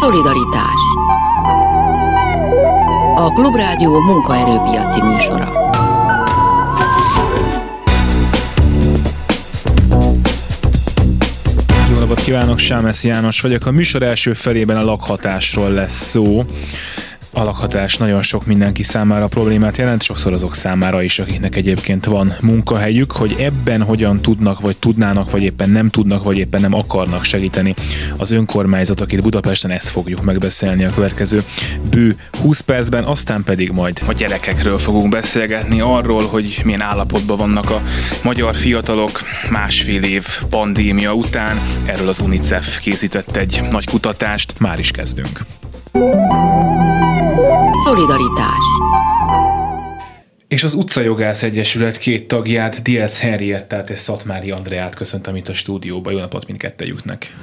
Szolidaritás. A Klubrádió munkaerőpiaci műsora. Napot kívánok, Sámesz János vagyok. A műsor első felében a lakhatásról lesz szó a lakhatás nagyon sok mindenki számára problémát jelent, sokszor azok számára is, akiknek egyébként van munkahelyük, hogy ebben hogyan tudnak, vagy tudnának, vagy éppen nem tudnak, vagy éppen nem akarnak segíteni az önkormányzatok itt Budapesten, ezt fogjuk megbeszélni a következő bő 20 percben, aztán pedig majd a gyerekekről fogunk beszélgetni, arról, hogy milyen állapotban vannak a magyar fiatalok másfél év pandémia után. Erről az UNICEF készített egy nagy kutatást, már is kezdünk. Szolidaritás és az Utcajogász Egyesület két tagját, Diaz Henriettát és Szatmári Andreát köszöntöm itt a stúdióba. Jó napot mindkettejüknek!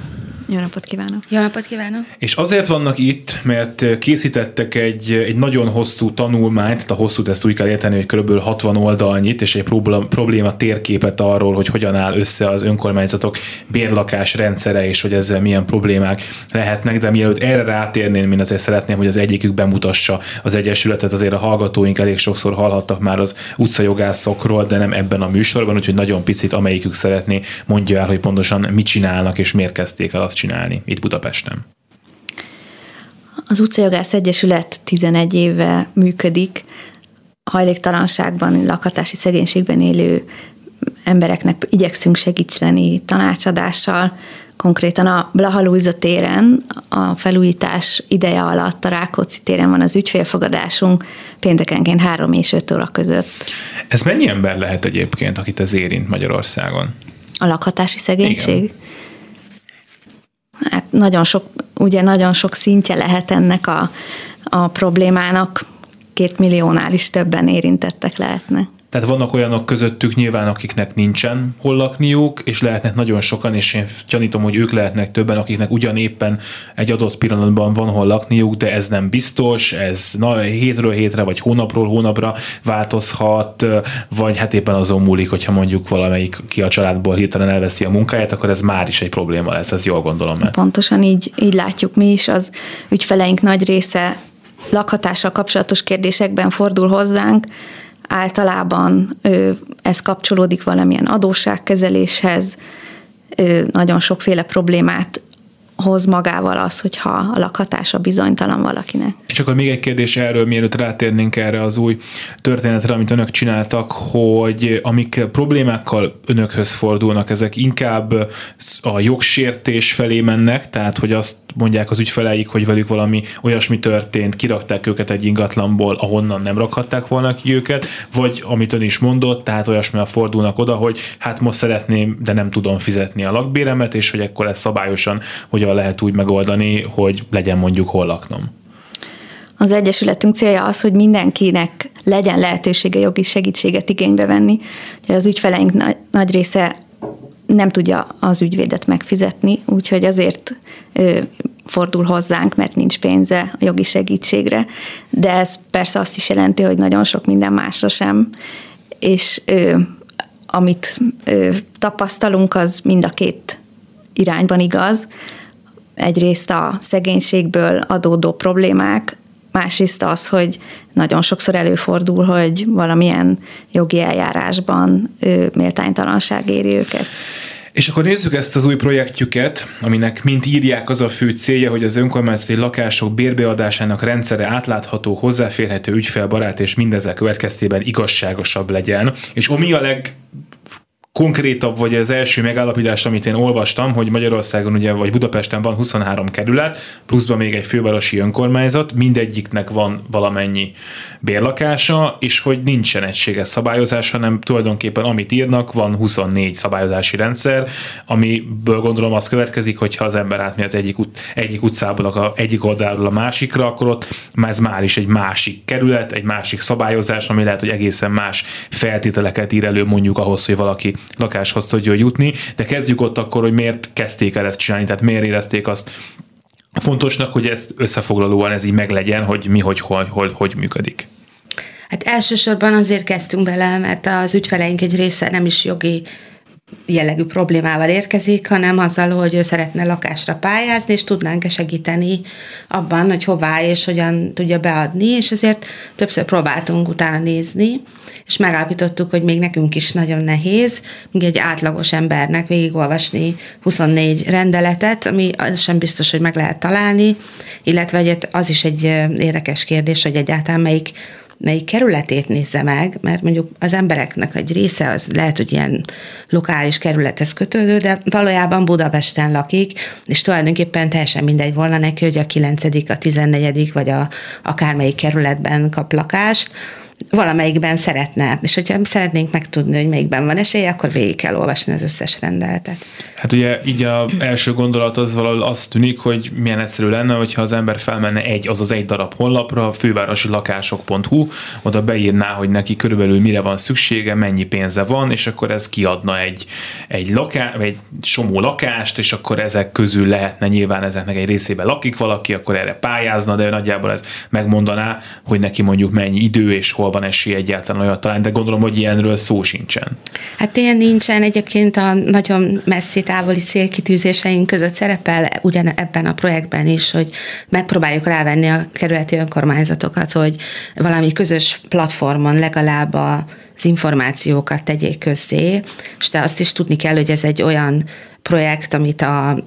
Jó napot kívánok! Jó napot kívánok! És azért vannak itt, mert készítettek egy, egy nagyon hosszú tanulmányt, tehát a hosszú ezt úgy kell érteni, hogy kb. 60 oldalnyit, és egy probléma, probléma térképet arról, hogy hogyan áll össze az önkormányzatok bérlakás rendszere, és hogy ezzel milyen problémák lehetnek, de mielőtt erre rátérném, én azért szeretném, hogy az egyikük bemutassa az Egyesületet, azért a hallgatóink elég sokszor hallhattak már az utcajogászokról, de nem ebben a műsorban, úgyhogy nagyon picit amelyikük szeretné mondja el, hogy pontosan mit csinálnak, és miért kezdték el azt azt csinálni itt Budapesten? Az Utcajogász Egyesület 11 éve működik, hajléktalanságban, lakhatási szegénységben élő embereknek igyekszünk segíteni tanácsadással. Konkrétan a Blaha Lujza téren a felújítás ideje alatt a Rákóczi téren van az ügyfélfogadásunk péntekenként 3 és 5 óra között. Ez mennyi ember lehet egyébként, akit ez érint Magyarországon? A lakhatási szegénység? Igen hát nagyon sok, ugye nagyon sok szintje lehet ennek a, a problémának, két milliónál is többen érintettek lehetnek. Tehát vannak olyanok közöttük nyilván, akiknek nincsen hol lakniuk, és lehetnek nagyon sokan, és én gyanítom, hogy ők lehetnek többen, akiknek ugyanéppen egy adott pillanatban van hol lakniuk, de ez nem biztos, ez na, hétről hétre, vagy hónapról hónapra változhat, vagy hát éppen azon múlik, hogyha mondjuk valamelyik ki a családból hirtelen elveszi a munkáját, akkor ez már is egy probléma lesz, ez jól gondolom. Mert. Pontosan így, így látjuk mi is, az ügyfeleink nagy része lakhatással kapcsolatos kérdésekben fordul hozzánk, általában ez kapcsolódik valamilyen adósságkezeléshez, nagyon sokféle problémát hoz magával az, hogyha a lakhatása bizonytalan valakinek. És akkor még egy kérdés erről, mielőtt rátérnénk erre az új történetre, amit önök csináltak, hogy amik problémákkal önökhöz fordulnak, ezek inkább a jogsértés felé mennek, tehát hogy azt mondják az ügyfeleik, hogy velük valami olyasmi történt, kirakták őket egy ingatlanból, ahonnan nem rakhatták volna ki őket, vagy amit ön is mondott, tehát olyasmivel fordulnak oda, hogy hát most szeretném, de nem tudom fizetni a lakbéremet, és hogy akkor ez szabályosan hogyan lehet úgy megoldani, hogy legyen mondjuk hol laknom. Az Egyesületünk célja az, hogy mindenkinek legyen lehetősége jogi segítséget igénybe venni. Az ügyfeleink nagy része nem tudja az ügyvédet megfizetni, úgyhogy azért fordul hozzánk, mert nincs pénze a jogi segítségre, de ez persze azt is jelenti, hogy nagyon sok minden másra sem, és ö, amit ö, tapasztalunk, az mind a két irányban igaz. Egyrészt a szegénységből adódó problémák, másrészt az, hogy nagyon sokszor előfordul, hogy valamilyen jogi eljárásban méltánytalanság éri őket. És akkor nézzük ezt az új projektjüket, aminek mint írják az a fő célja, hogy az önkormányzati lakások bérbeadásának rendszere átlátható, hozzáférhető, ügyfélbarát és mindezek következtében igazságosabb legyen. És ami a leg konkrétabb, vagy az első megállapítás, amit én olvastam, hogy Magyarországon ugye, vagy Budapesten van 23 kerület, pluszban még egy fővárosi önkormányzat, mindegyiknek van valamennyi bérlakása, és hogy nincsen egységes szabályozás, hanem tulajdonképpen amit írnak, van 24 szabályozási rendszer, amiből gondolom az következik, hogy ha az ember átmegy az egyik, ut- egyik utcából a egyik oldalról a másikra, akkor ott ez már is egy másik kerület, egy másik szabályozás, ami lehet, hogy egészen más feltételeket ír elő mondjuk ahhoz, hogy valaki lakáshoz tudjon jutni, de kezdjük ott akkor, hogy miért kezdték el ezt csinálni, tehát miért érezték azt fontosnak, hogy ezt összefoglalóan ez így meglegyen, hogy mi, hogy, hogy, hogy, hogy működik. Hát elsősorban azért kezdtünk bele, mert az ügyfeleink egy része nem is jogi jellegű problémával érkezik, hanem azzal, hogy ő szeretne lakásra pályázni, és tudnánk-e segíteni abban, hogy hová és hogyan tudja beadni, és ezért többször próbáltunk utána nézni, és megállapítottuk, hogy még nekünk is nagyon nehéz, még egy átlagos embernek végigolvasni 24 rendeletet, ami sem biztos, hogy meg lehet találni, illetve az is egy érdekes kérdés, hogy egyáltalán melyik melyik kerületét nézze meg, mert mondjuk az embereknek egy része az lehet, hogy ilyen lokális kerülethez kötődő, de valójában Budapesten lakik, és tulajdonképpen teljesen mindegy volna neki, hogy a 9., a 14. vagy a akármelyik kerületben kap lakást, valamelyikben szeretne, és hogyha szeretnénk megtudni, hogy melyikben van esélye, akkor végig kell olvasni az összes rendeletet. Hát ugye így a első gondolat az valahol azt tűnik, hogy milyen egyszerű lenne, hogyha az ember felmenne egy, azaz egy darab honlapra, fővárosi lakások.hu, oda beírná, hogy neki körülbelül mire van szüksége, mennyi pénze van, és akkor ez kiadna egy, egy, laká, egy somó lakást, és akkor ezek közül lehetne nyilván ezeknek egy részében lakik valaki, akkor erre pályázna, de nagyjából ez megmondaná, hogy neki mondjuk mennyi idő és hol van esély egyáltalán olyat talán, de gondolom, hogy ilyenről szó sincsen. Hát ilyen nincsen, egyébként a nagyon messzi távoli célkitűzéseink között szerepel ugyan ebben a projektben is, hogy megpróbáljuk rávenni a kerületi önkormányzatokat, hogy valami közös platformon legalább a az információkat tegyék közzé, és te azt is tudni kell, hogy ez egy olyan projekt, amit a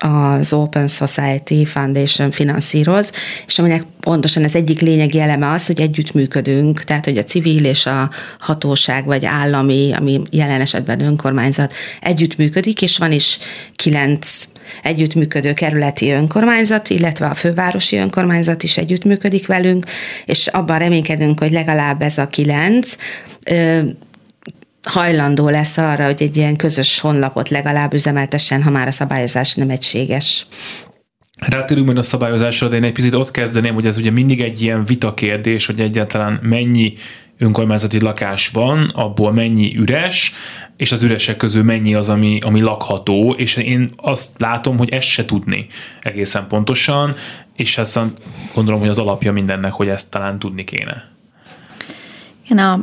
az Open Society Foundation finanszíroz, és aminek pontosan az egyik lényegi eleme az, hogy együttműködünk, tehát hogy a civil és a hatóság vagy állami, ami jelen esetben önkormányzat együttműködik, és van is kilenc együttműködő kerületi önkormányzat, illetve a fővárosi önkormányzat is együttműködik velünk, és abban reménykedünk, hogy legalább ez a kilenc hajlandó lesz arra, hogy egy ilyen közös honlapot legalább üzemeltessen, ha már a szabályozás nem egységes. Rátérünk majd a szabályozásra, de én egy picit ott kezdeném, hogy ez ugye mindig egy ilyen vita kérdés, hogy egyáltalán mennyi önkormányzati lakás van, abból mennyi üres, és az üresek közül mennyi az, ami, ami lakható, és én azt látom, hogy ezt se tudni egészen pontosan, és ezt gondolom, hogy az alapja mindennek, hogy ezt talán tudni kéne. Igen, a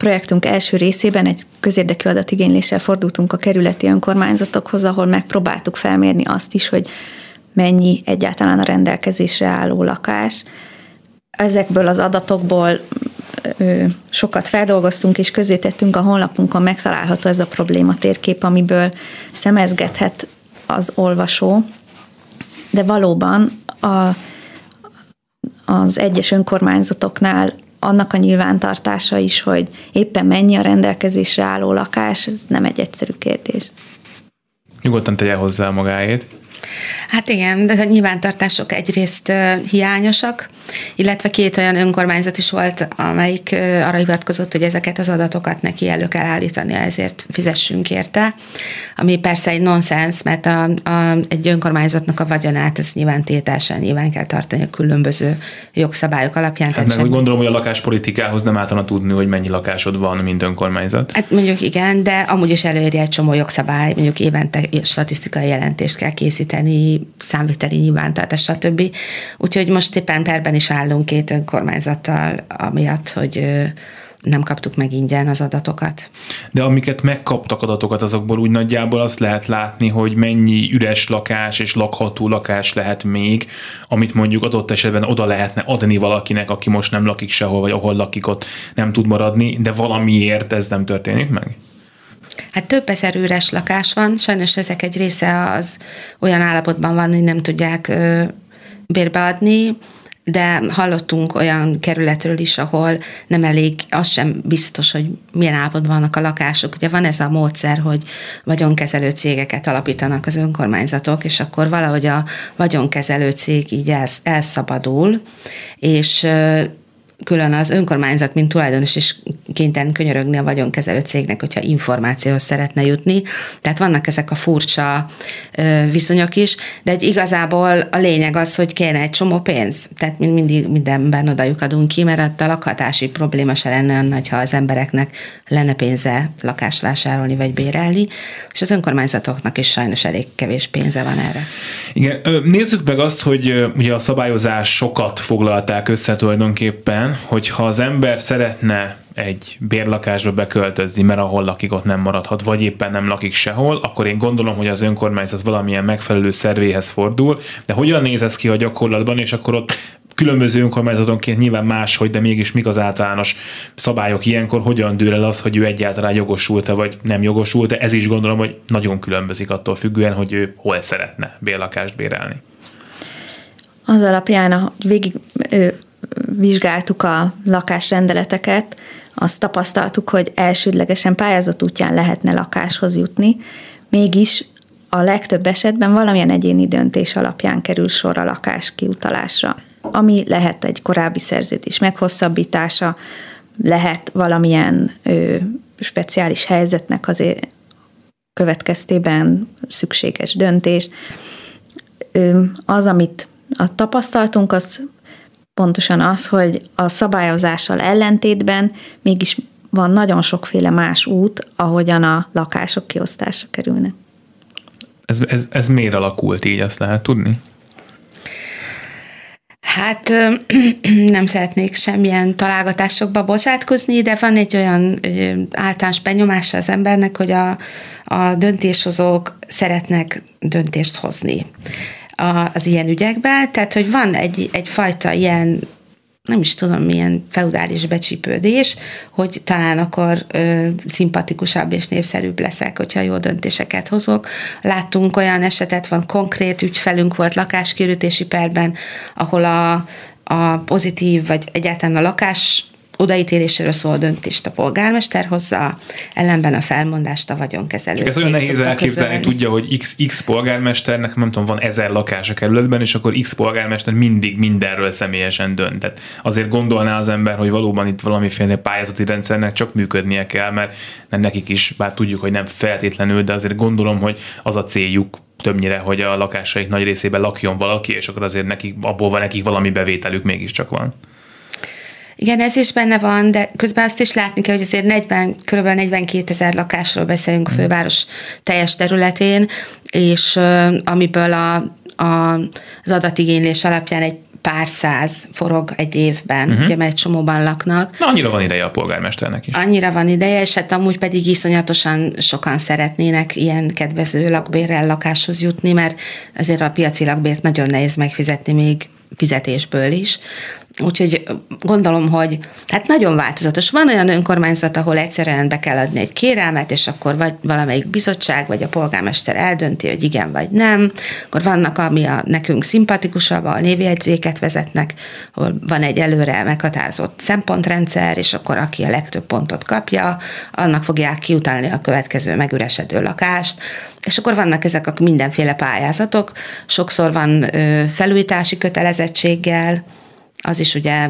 projektünk első részében egy közérdekű adatigényléssel fordultunk a kerületi önkormányzatokhoz, ahol megpróbáltuk felmérni azt is, hogy mennyi egyáltalán a rendelkezésre álló lakás. Ezekből az adatokból sokat feldolgoztunk és tettünk a honlapunkon, megtalálható ez a probléma térkép, amiből szemezgethet az olvasó, de valóban a, az egyes önkormányzatoknál annak a nyilvántartása is, hogy éppen mennyi a rendelkezésre álló lakás, ez nem egy egyszerű kérdés. Nyugodtan tegye hozzá magáét. Hát igen, de nyilvántartások egyrészt hiányosak, illetve két olyan önkormányzat is volt, amelyik arra hivatkozott, hogy ezeket az adatokat neki elő kell állítani, ezért fizessünk érte, ami persze egy nonsens, mert a, a, egy önkormányzatnak a vagyonát ez nyilván tételsen nyilván kell tartani a különböző jogszabályok alapján. Hát meg úgy gondolom, hogy a lakáspolitikához nem általán tudni, hogy mennyi lakásod van, mint önkormányzat. Hát mondjuk igen, de amúgy is előírja egy csomó jogszabály, mondjuk évente statisztikai jelentést kell készíteni, számviteli nyilvántartás, stb. Úgyhogy most éppen perben is állunk két önkormányzattal, amiatt, hogy nem kaptuk meg ingyen az adatokat. De amiket megkaptak adatokat, azokból úgy nagyjából azt lehet látni, hogy mennyi üres lakás és lakható lakás lehet még, amit mondjuk adott esetben oda lehetne adni valakinek, aki most nem lakik sehol, vagy ahol lakik ott nem tud maradni, de valamiért ez nem történik meg? Hát több ezer üres lakás van, sajnos ezek egy része az olyan állapotban van, hogy nem tudják ö, bérbeadni, de hallottunk olyan kerületről is, ahol nem elég, az sem biztos, hogy milyen állapotban vannak a lakások. Ugye van ez a módszer, hogy vagyonkezelő cégeket alapítanak az önkormányzatok, és akkor valahogy a vagyonkezelő cég így elszabadul, és külön az önkormányzat, mint tulajdonos is kénytelen könyörögni a vagyonkezelő cégnek, hogyha információhoz szeretne jutni. Tehát vannak ezek a furcsa viszonyok is, de egy igazából a lényeg az, hogy kéne egy csomó pénz. Tehát mindig mindenben odajuk adunk ki, mert a lakhatási probléma se lenne olyan nagy, ha az embereknek lenne pénze lakást vásárolni vagy bérelni, és az önkormányzatoknak is sajnos elég kevés pénze van erre. Igen, nézzük meg azt, hogy ugye a szabályozás sokat foglalták össze tulajdonképpen, hogyha az ember szeretne egy bérlakásba beköltözni, mert ahol lakik, ott nem maradhat, vagy éppen nem lakik sehol, akkor én gondolom, hogy az önkormányzat valamilyen megfelelő szervéhez fordul, de hogyan néz ez ki a gyakorlatban, és akkor ott különböző önkormányzatonként nyilván máshogy, de mégis mik az általános szabályok ilyenkor, hogyan dől el az, hogy ő egyáltalán jogosult-e, vagy nem jogosult-e, ez is gondolom, hogy nagyon különbözik attól függően, hogy ő hol szeretne bérlakást bérelni. Az alapján, hogy végig vizsgáltuk a lakásrendeleteket, azt tapasztaltuk, hogy elsődlegesen pályázat útján lehetne lakáshoz jutni, mégis a legtöbb esetben valamilyen egyéni döntés alapján kerül sor a lakás kiutalásra ami lehet egy korábbi szerződés meghosszabbítása, lehet valamilyen ö, speciális helyzetnek azért következtében szükséges döntés. Ö, az, amit a tapasztaltunk, az pontosan az, hogy a szabályozással ellentétben mégis van nagyon sokféle más út, ahogyan a lakások kiosztásra kerülnek. Ez, ez, ez miért alakult így, azt lehet tudni? Hát nem szeretnék semmilyen találgatásokba bocsátkozni, de van egy olyan általános benyomása az embernek, hogy a, a döntéshozók szeretnek döntést hozni az ilyen ügyekben, tehát hogy van egy, egyfajta ilyen nem is tudom, milyen feudális becsípődés, hogy talán akkor ö, szimpatikusabb és népszerűbb leszek, hogyha jó döntéseket hozok. Láttunk olyan esetet, van konkrét ügyfelünk volt lakáskérütési perben, ahol a, a pozitív, vagy egyáltalán a lakás odaítéléséről szól döntést a polgármester hozza, ellenben a felmondást a vagyonkezelő. Ez olyan nehéz elképzelni, közölni. tudja, hogy X, X polgármesternek, nem tudom, van ezer lakás a kerületben, és akkor X polgármester mindig mindenről személyesen dönt. Tehát azért gondolná az ember, hogy valóban itt valamiféle pályázati rendszernek csak működnie kell, mert nem nekik is, bár tudjuk, hogy nem feltétlenül, de azért gondolom, hogy az a céljuk, többnyire, hogy a lakásaik nagy részében lakjon valaki, és akkor azért nekik, abból van nekik valami bevételük mégiscsak van. Igen, ez is benne van, de közben azt is látni kell, hogy azért 40, kb. 42 ezer lakásról beszélünk a főváros teljes területén, és amiből a, a, az adatigénylés alapján egy pár száz forog egy évben, uh-huh. ugye, mert egy csomóban laknak. Na, annyira van ideje a polgármesternek is. Annyira van ideje, és hát amúgy pedig iszonyatosan sokan szeretnének ilyen kedvező lakbérrel lakáshoz jutni, mert azért a piaci lakbért nagyon nehéz megfizetni még fizetésből is. Úgyhogy gondolom, hogy hát nagyon változatos. Van olyan önkormányzat, ahol egyszerűen be kell adni egy kérelmet, és akkor vagy valamelyik bizottság, vagy a polgármester eldönti, hogy igen vagy nem. Akkor vannak, ami a nekünk szimpatikusabb, a névjegyzéket vezetnek, ahol van egy előre meghatározott szempontrendszer, és akkor aki a legtöbb pontot kapja, annak fogják kiutalni a következő megüresedő lakást. És akkor vannak ezek a mindenféle pályázatok, sokszor van felújítási kötelezettséggel, az is ugye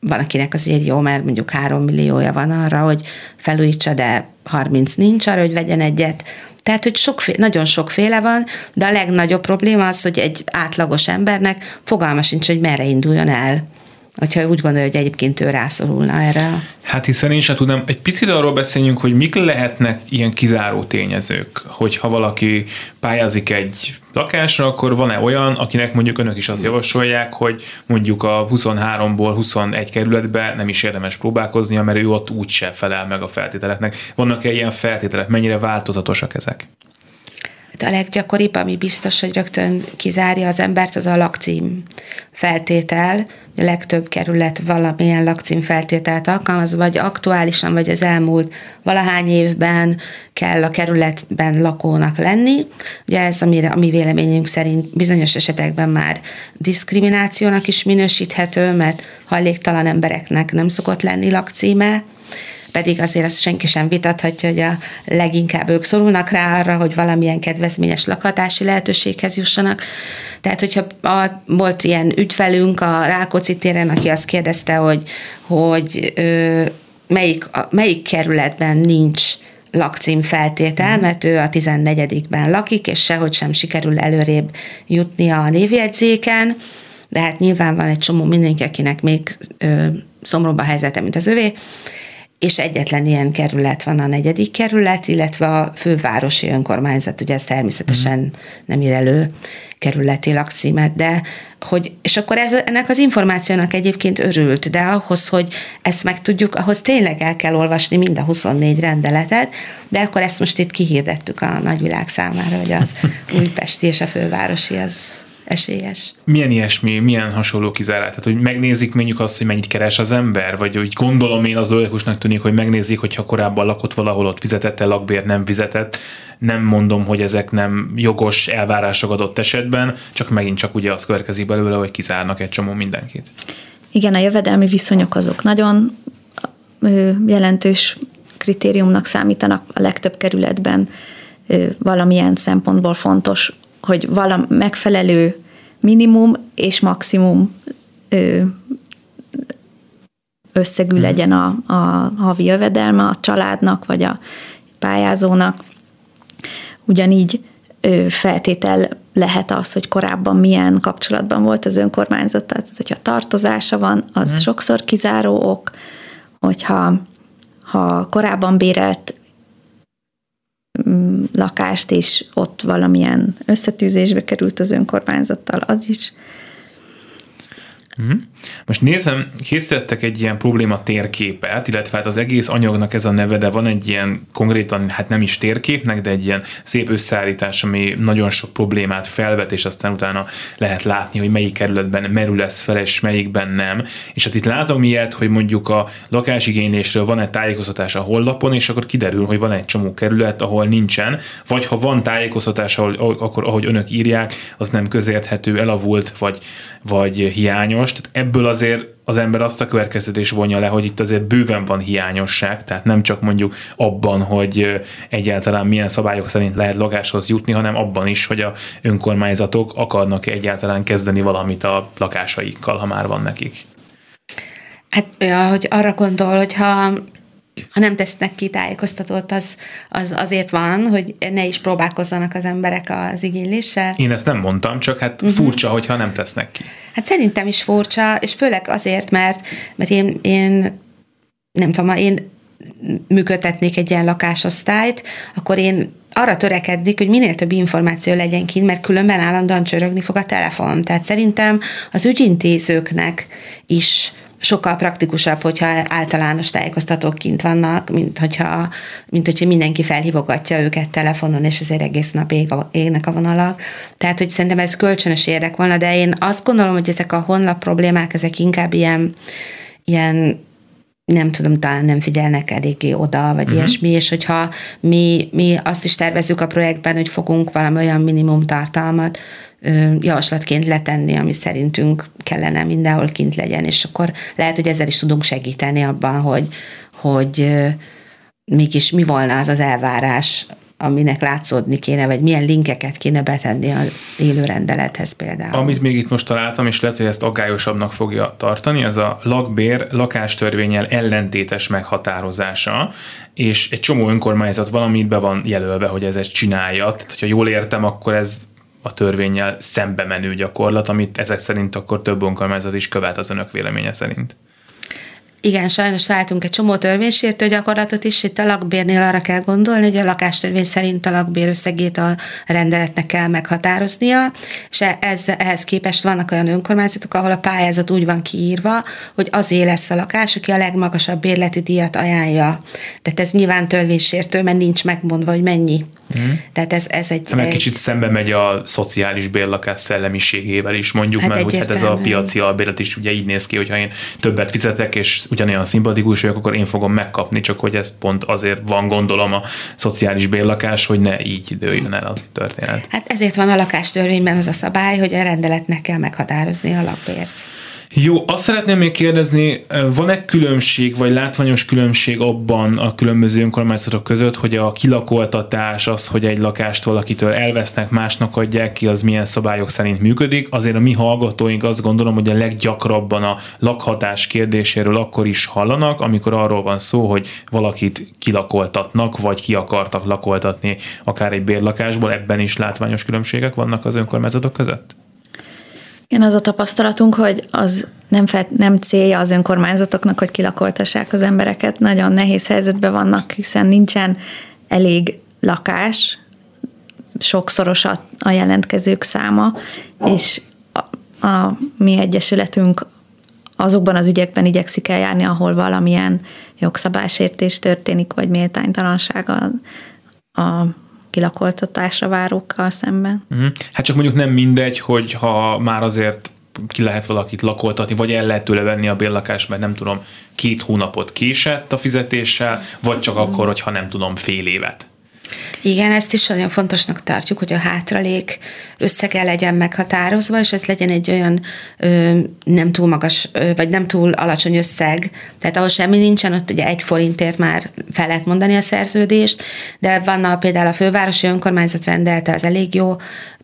van, akinek azért jó, mert mondjuk három milliója van arra, hogy felújítsa, de 30 nincs arra, hogy vegyen egyet. Tehát, hogy sokféle, nagyon sokféle van, de a legnagyobb probléma az, hogy egy átlagos embernek fogalma sincs, hogy merre induljon el hogyha úgy gondolja, hogy egyébként ő rászorulna erre. Hát hiszen én sem tudom, egy picit arról beszéljünk, hogy mik lehetnek ilyen kizáró tényezők, hogyha valaki pályázik egy lakásra, akkor van-e olyan, akinek mondjuk önök is azt javasolják, hogy mondjuk a 23-ból 21 kerületbe nem is érdemes próbálkoznia, mert ő ott úgyse felel meg a feltételeknek. Vannak-e ilyen feltételek? Mennyire változatosak ezek? Hát a leggyakoribb, ami biztos, hogy rögtön kizárja az embert, az a lakcím feltétel. A legtöbb kerület valamilyen lakcím feltételt alkalmaz, vagy aktuálisan, vagy az elmúlt valahány évben kell a kerületben lakónak lenni. Ugye ez, amire, a mi véleményünk szerint bizonyos esetekben már diszkriminációnak is minősíthető, mert hajléktalan embereknek nem szokott lenni lakcíme, pedig azért azt senki sem vitathatja, hogy a leginkább ők szorulnak rá arra, hogy valamilyen kedvezményes lakhatási lehetőséghez jussanak. Tehát, hogyha a, volt ilyen ügyfelünk a Rákóczi téren, aki azt kérdezte, hogy, hogy ö, melyik, a, melyik kerületben nincs lakcím feltétel, mhm. mert ő a 14-ben lakik, és sehogy sem sikerül előrébb jutni a névjegyzéken, de hát nyilván van egy csomó mindenki, akinek még ö, szomorúbb a helyzete, mint az övé, és egyetlen ilyen kerület van a negyedik kerület, illetve a fővárosi önkormányzat, ugye ez természetesen mm. nem ír elő kerületi lakcímet, de hogy, és akkor ez, ennek az információnak egyébként örült, de ahhoz, hogy ezt meg tudjuk, ahhoz tényleg el kell olvasni mind a 24 rendeletet, de akkor ezt most itt kihirdettük a nagyvilág számára, hogy az újpesti és a fővárosi az esélyes. Milyen ilyesmi, milyen hasonló kizárás? Tehát, hogy megnézik mondjuk azt, hogy mennyit keres az ember, vagy hogy gondolom én az logikusnak tűnik, hogy megnézik, hogyha korábban lakott valahol, ott fizetette lakbér, nem fizetett. Nem mondom, hogy ezek nem jogos elvárások adott esetben, csak megint csak ugye az következik belőle, hogy kizárnak egy csomó mindenkit. Igen, a jövedelmi viszonyok azok nagyon jelentős kritériumnak számítanak a legtöbb kerületben valamilyen szempontból fontos hogy valam megfelelő minimum és maximum összegű mhm. legyen a, a havi jövedelme a családnak vagy a pályázónak. Ugyanígy feltétel lehet az, hogy korábban milyen kapcsolatban volt az önkormányzat, tehát hogyha tartozása van, az hmm. sokszor kizáró ok, hogyha ha korábban bérelt Mm, lakást, és ott valamilyen összetűzésbe került az önkormányzattal, az is Mhm. Most nézem, készítettek egy ilyen probléma térképet, illetve hát az egész anyagnak ez a neve, de van egy ilyen konkrétan, hát nem is térképnek, de egy ilyen szép összeállítás, ami nagyon sok problémát felvet, és aztán utána lehet látni, hogy melyik kerületben merül ez fel, és melyikben nem. És hát itt látom ilyet, hogy mondjuk a lakásigénylésről van egy tájékoztatás a hollapon, és akkor kiderül, hogy van egy csomó kerület, ahol nincsen, vagy ha van tájékoztatás, ahol, akkor ahogy önök írják, az nem közérthető, elavult, vagy, vagy hiányos hiányos, tehát ebből azért az ember azt a következtetés vonja le, hogy itt azért bőven van hiányosság, tehát nem csak mondjuk abban, hogy egyáltalán milyen szabályok szerint lehet lakáshoz jutni, hanem abban is, hogy a önkormányzatok akarnak egyáltalán kezdeni valamit a lakásaikkal, ha már van nekik. Hát, hogy arra gondol, hogyha ha nem tesznek ki tájékoztatót, az, az azért van, hogy ne is próbálkozzanak az emberek az igényléssel. Én ezt nem mondtam, csak hát uh-huh. furcsa, hogyha nem tesznek ki. Hát szerintem is furcsa, és főleg azért, mert, mert én, én nem tudom, ha én működtetnék egy ilyen lakásosztályt, akkor én arra törekednék, hogy minél több információ legyen kint, mert különben állandóan csörögni fog a telefon. Tehát szerintem az ügyintézőknek is sokkal praktikusabb, hogyha általános tájékoztatók kint vannak, mint hogyha, mint hogyha mindenki felhívogatja őket telefonon, és ezért egész nap ég a, égnek a vonalak. Tehát, hogy szerintem ez kölcsönös érdek volna, de én azt gondolom, hogy ezek a honlap problémák, ezek inkább ilyen, ilyen nem tudom, talán nem figyelnek eléggé oda, vagy uh-huh. ilyesmi, és hogyha mi, mi azt is tervezzük a projektben, hogy fogunk valami olyan minimum tartalmat javaslatként letenni, ami szerintünk kellene mindenhol kint legyen, és akkor lehet, hogy ezzel is tudunk segíteni abban, hogy, hogy mégis mi volna az az elvárás, aminek látszódni kéne, vagy milyen linkeket kéne betenni az élő rendelethez például. Amit még itt most találtam, és lehet, hogy ezt aggályosabbnak fogja tartani, ez a lakbér lakástörvényel ellentétes meghatározása, és egy csomó önkormányzat valamit be van jelölve, hogy ez ezt csinálja. Tehát, hogyha jól értem, akkor ez a törvényel szembe menő gyakorlat, amit ezek szerint akkor több önkormányzat is követ az önök véleménye szerint. Igen, sajnos látunk egy csomó törvénysértő gyakorlatot is, itt a lakbérnél arra kell gondolni, hogy a lakástörvény szerint a lakbér összegét a rendeletnek kell meghatároznia, és e- ez, ehhez képest vannak olyan önkormányzatok, ahol a pályázat úgy van kiírva, hogy azé lesz a lakás, aki a legmagasabb bérleti díjat ajánlja. Tehát ez nyilván törvénysértő, mert nincs megmondva, hogy mennyi Mm. Tehát ez, ez egy... Egy... kicsit szembe megy a szociális bérlakás szellemiségével is mondjuk, hát mert hogy hát ez a piaci albérlet is ugye így néz ki, hogyha én többet fizetek, és ugyanolyan szimpatikus vagyok, akkor én fogom megkapni, csak hogy ez pont azért van gondolom a szociális bérlakás, hogy ne így dőljön el a történet. Hát ezért van a lakástörvényben az a szabály, hogy a rendeletnek kell meghatározni a lakbért. Jó, azt szeretném még kérdezni, van-e különbség, vagy látványos különbség abban a különböző önkormányzatok között, hogy a kilakoltatás, az, hogy egy lakást valakitől elvesznek, másnak adják ki, az milyen szabályok szerint működik? Azért a mi hallgatóink azt gondolom, hogy a leggyakrabban a lakhatás kérdéséről akkor is hallanak, amikor arról van szó, hogy valakit kilakoltatnak, vagy ki akartak lakoltatni akár egy bérlakásból, ebben is látványos különbségek vannak az önkormányzatok között? Igen, az a tapasztalatunk, hogy az nem, fel, nem célja az önkormányzatoknak, hogy kilakoltassák az embereket. Nagyon nehéz helyzetben vannak, hiszen nincsen elég lakás, sokszoros a, a jelentkezők száma, és a, a mi egyesületünk azokban az ügyekben igyekszik eljárni, ahol valamilyen jogszabásértés történik, vagy méltánytalanság a, a kilakoltatásra várókkal szemben. Uh-huh. Hát csak mondjuk nem mindegy, hogy ha már azért ki lehet valakit lakoltatni, vagy el lehet tőle venni a bérlakást, mert nem tudom, két hónapot késett a fizetéssel, vagy csak akkor, hogyha nem tudom, fél évet. Igen, ezt is nagyon fontosnak tartjuk, hogy a hátralék összege legyen meghatározva, és ez legyen egy olyan ö, nem túl magas, ö, vagy nem túl alacsony összeg, tehát ahol semmi nincsen, ott ugye egy forintért már fel lehet mondani a szerződést, de van a, például a fővárosi önkormányzat rendelte, az elég jó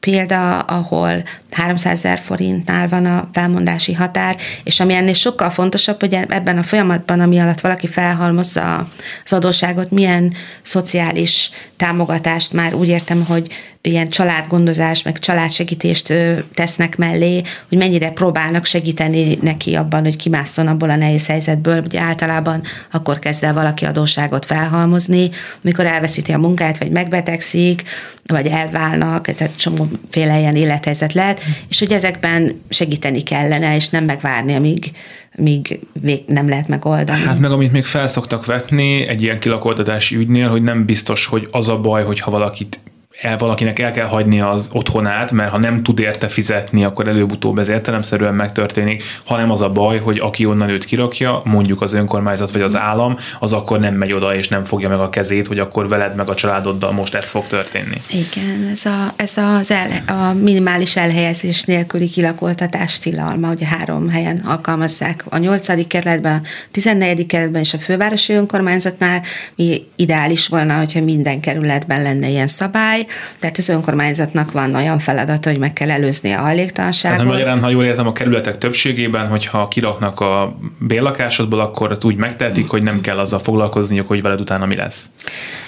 példa, ahol 300 ezer forintnál van a felmondási határ, és ami ennél sokkal fontosabb, hogy ebben a folyamatban, ami alatt valaki felhalmozza az adósságot, milyen szociális támogatást már úgy értem, hogy ilyen családgondozás, meg családsegítést tesznek mellé, hogy mennyire próbálnak segíteni neki abban, hogy kimásszon abból a nehéz helyzetből. Ugye általában akkor kezd el valaki adósságot felhalmozni, mikor elveszíti a munkát, vagy megbetegszik, vagy elválnak, tehát csomóféle ilyen élethelyzet lehet, és hogy ezekben segíteni kellene, és nem megvárni, amíg míg nem lehet megoldani. Hát meg amit még felszoktak vetni egy ilyen kilakoltatási ügynél, hogy nem biztos, hogy az a baj, hogyha valakit el valakinek el kell hagyni az otthonát, mert ha nem tud érte fizetni, akkor előbb-utóbb ez értelemszerűen megtörténik, hanem az a baj, hogy aki onnan őt kirakja, mondjuk az önkormányzat vagy az állam, az akkor nem megy oda és nem fogja meg a kezét, hogy akkor veled meg a családoddal most ez fog történni. Igen, ez, a, ez az el, a minimális elhelyezés nélküli kilakoltatás tilalma, ugye három helyen alkalmazzák. A 8. kerületben, a 14. kerületben és a fővárosi önkormányzatnál mi ideális volna, hogyha minden kerületben lenne ilyen szabály, tehát az önkormányzatnak van olyan feladata, hogy meg kell előzni a hajléktalanságot. Tehát magyarán, ha jól értem, a kerületek többségében, hogyha kiraknak a bérlakásodból, akkor azt úgy megtehetik, hogy nem kell azzal foglalkozniuk, hogy veled utána mi lesz.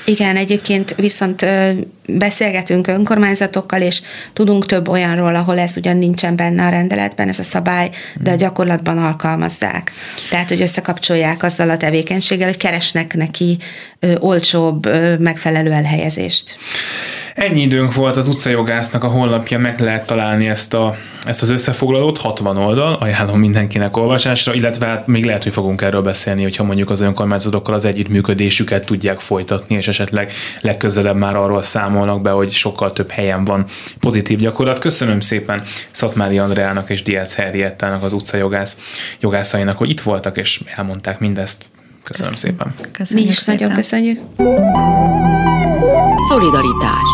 Igen, egyébként viszont beszélgetünk önkormányzatokkal, és tudunk több olyanról, ahol ez ugyan nincsen benne a rendeletben, ez a szabály, de a gyakorlatban alkalmazzák. Tehát, hogy összekapcsolják azzal a tevékenységgel, hogy keresnek neki olcsóbb, megfelelő elhelyezést. Ennyi időnk volt az utcajogásznak a honlapja, meg lehet találni ezt, a, ezt az összefoglalót, 60 oldal, ajánlom mindenkinek olvasásra, illetve hát még lehet, hogy fogunk erről beszélni, hogyha mondjuk az önkormányzatokkal az együttműködésüket tudják folytatni, és esetleg legközelebb már arról számolnak be, hogy sokkal több helyen van pozitív gyakorlat. Köszönöm szépen Szatmári Andreának és Diaz Henriettának az utcajogász jogászainak, hogy itt voltak és elmondták mindezt. Köszönöm, Köszönöm. szépen. Köszönjük Mi is szépen. nagyon köszönjük. Szolidaritás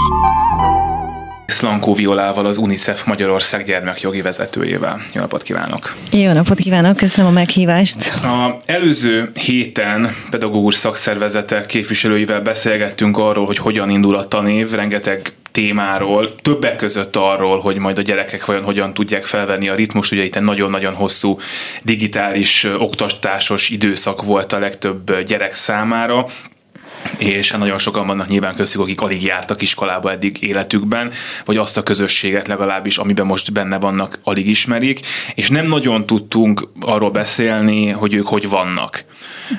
Szlankó Violával, az UNICEF Magyarország gyermekjogi vezetőjével. Jó napot kívánok! Jó napot kívánok, köszönöm a meghívást! A előző héten pedagógus szakszervezetek képviselőivel beszélgettünk arról, hogy hogyan indul a tanév, rengeteg témáról, többek között arról, hogy majd a gyerekek vajon hogyan tudják felvenni a ritmust. Ugye itt nagyon-nagyon hosszú digitális oktatásos időszak volt a legtöbb gyerek számára, és nagyon sokan vannak nyilván köztük, akik alig jártak iskolába eddig életükben, vagy azt a közösséget legalábbis, amiben most benne vannak, alig ismerik, és nem nagyon tudtunk arról beszélni, hogy ők hogy vannak,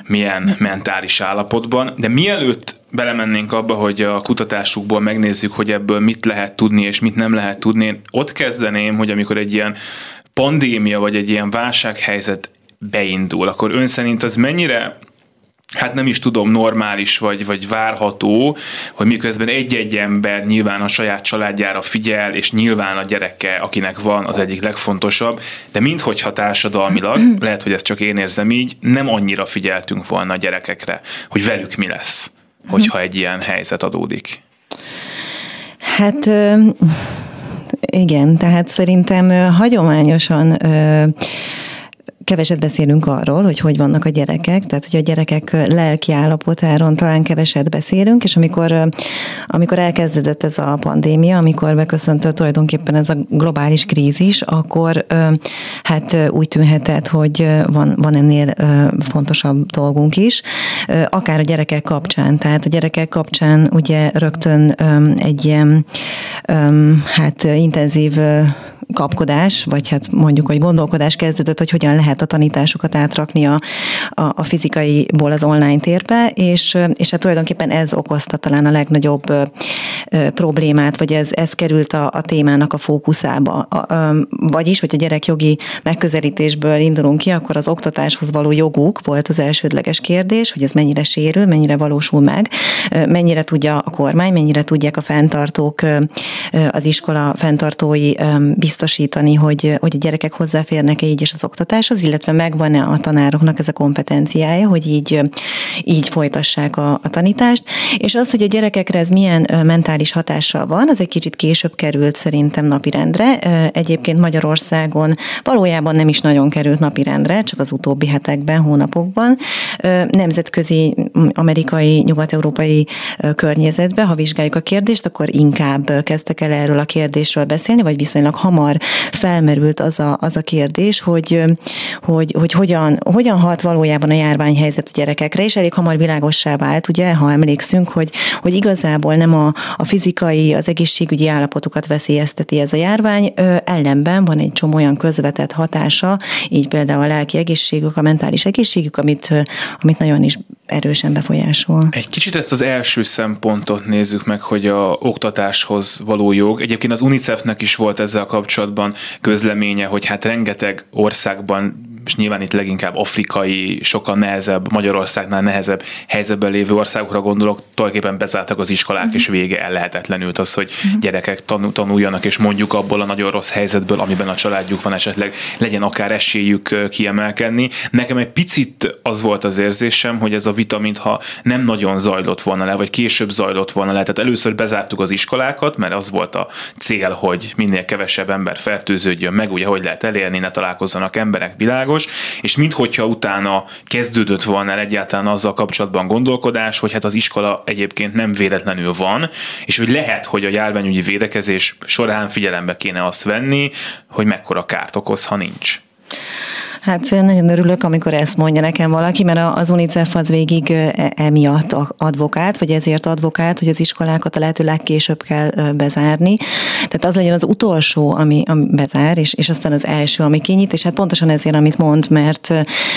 milyen mentális állapotban, de mielőtt belemennénk abba, hogy a kutatásukból megnézzük, hogy ebből mit lehet tudni és mit nem lehet tudni, én ott kezdeném, hogy amikor egy ilyen pandémia vagy egy ilyen válsághelyzet beindul, akkor ön szerint az mennyire hát nem is tudom, normális vagy, vagy várható, hogy miközben egy-egy ember nyilván a saját családjára figyel, és nyilván a gyereke, akinek van, az egyik legfontosabb, de minthogyha társadalmilag, lehet, hogy ezt csak én érzem így, nem annyira figyeltünk volna a gyerekekre, hogy velük mi lesz, hogyha egy ilyen helyzet adódik. Hát igen, tehát szerintem hagyományosan keveset beszélünk arról, hogy hogy vannak a gyerekek, tehát hogy a gyerekek lelki állapotáról talán keveset beszélünk, és amikor, amikor elkezdődött ez a pandémia, amikor beköszöntött tulajdonképpen ez a globális krízis, akkor hát úgy tűnhetett, hogy van, van ennél fontosabb dolgunk is, akár a gyerekek kapcsán, tehát a gyerekek kapcsán ugye rögtön egy ilyen hát intenzív kapkodás, vagy hát mondjuk, hogy gondolkodás kezdődött, hogy hogyan lehet a tanításokat átrakni a, a, a fizikaiból az online térbe, és, és hát tulajdonképpen ez okozta talán a legnagyobb problémát, vagy ez, ez került a, a témának a fókuszába. A, a, vagyis, hogy a gyerekjogi megközelítésből indulunk ki, akkor az oktatáshoz való joguk volt az elsődleges kérdés, hogy ez mennyire sérül, mennyire valósul meg, mennyire tudja a kormány, mennyire tudják a fenntartók, az iskola fenntartói biztosítani, hogy, hogy a gyerekek hozzáférnek-e így is az oktatáshoz, illetve megvan-e a tanároknak ez a kompetenciája, hogy így, így folytassák a, a tanítást. És az, hogy a gyerekekre ez milyen mentális hatással van, az egy kicsit később került szerintem napirendre. Egyébként Magyarországon valójában nem is nagyon került napirendre, csak az utóbbi hetekben, hónapokban. Nemzetközi, amerikai, nyugat-európai környezetben, ha vizsgáljuk a kérdést, akkor inkább kezdtek el erről a kérdésről beszélni, vagy viszonylag hamar felmerült az a, az a kérdés, hogy, hogy, hogy hogyan, hogyan hat valójában a járványhelyzet a gyerekekre, és elég hamar világossá vált, ugye, ha emlékszünk, hogy, hogy igazából nem a, a fizikai, az egészségügyi állapotukat veszélyezteti ez a járvány, ellenben van egy csomó olyan közvetett hatása, így például a lelki egészségük, a mentális egészségük, amit, amit nagyon is erősen befolyásol. Egy kicsit ezt az első szempontot nézzük meg, hogy a oktatáshoz való jog. Egyébként az UNICEF-nek is volt ezzel kapcsolatban közleménye, hogy hát rengeteg országban és nyilván itt leginkább afrikai, sokkal nehezebb, Magyarországnál nehezebb helyzetben lévő országokra gondolok, tulajdonképpen bezártak az iskolák, mm-hmm. és vége ellehetetlenült az, hogy mm-hmm. gyerekek tanuljanak, és mondjuk abból a nagyon rossz helyzetből, amiben a családjuk van, esetleg legyen akár esélyük kiemelkedni. Nekem egy picit az volt az érzésem, hogy ez a vita, mintha nem nagyon zajlott volna le, vagy később zajlott volna le. Tehát először bezártuk az iskolákat, mert az volt a cél, hogy minél kevesebb ember fertőződjön meg, ugye hogy lehet elérni, ne találkozzanak emberek, világos, és minthogyha utána kezdődött volna el egyáltalán azzal kapcsolatban gondolkodás, hogy hát az iskola egyébként nem véletlenül van, és hogy lehet, hogy a járványügyi védekezés során figyelembe kéne azt venni, hogy mekkora kárt okoz, ha nincs. Hát nagyon örülök, amikor ezt mondja nekem valaki, mert az UNICEF az végig e, emiatt advokát, vagy ezért advokát, hogy az iskolákat a lehető legkésőbb kell bezárni. Tehát az legyen az utolsó, ami, ami bezár, és, és aztán az első, ami kinyit, és hát pontosan ezért, amit mond, mert,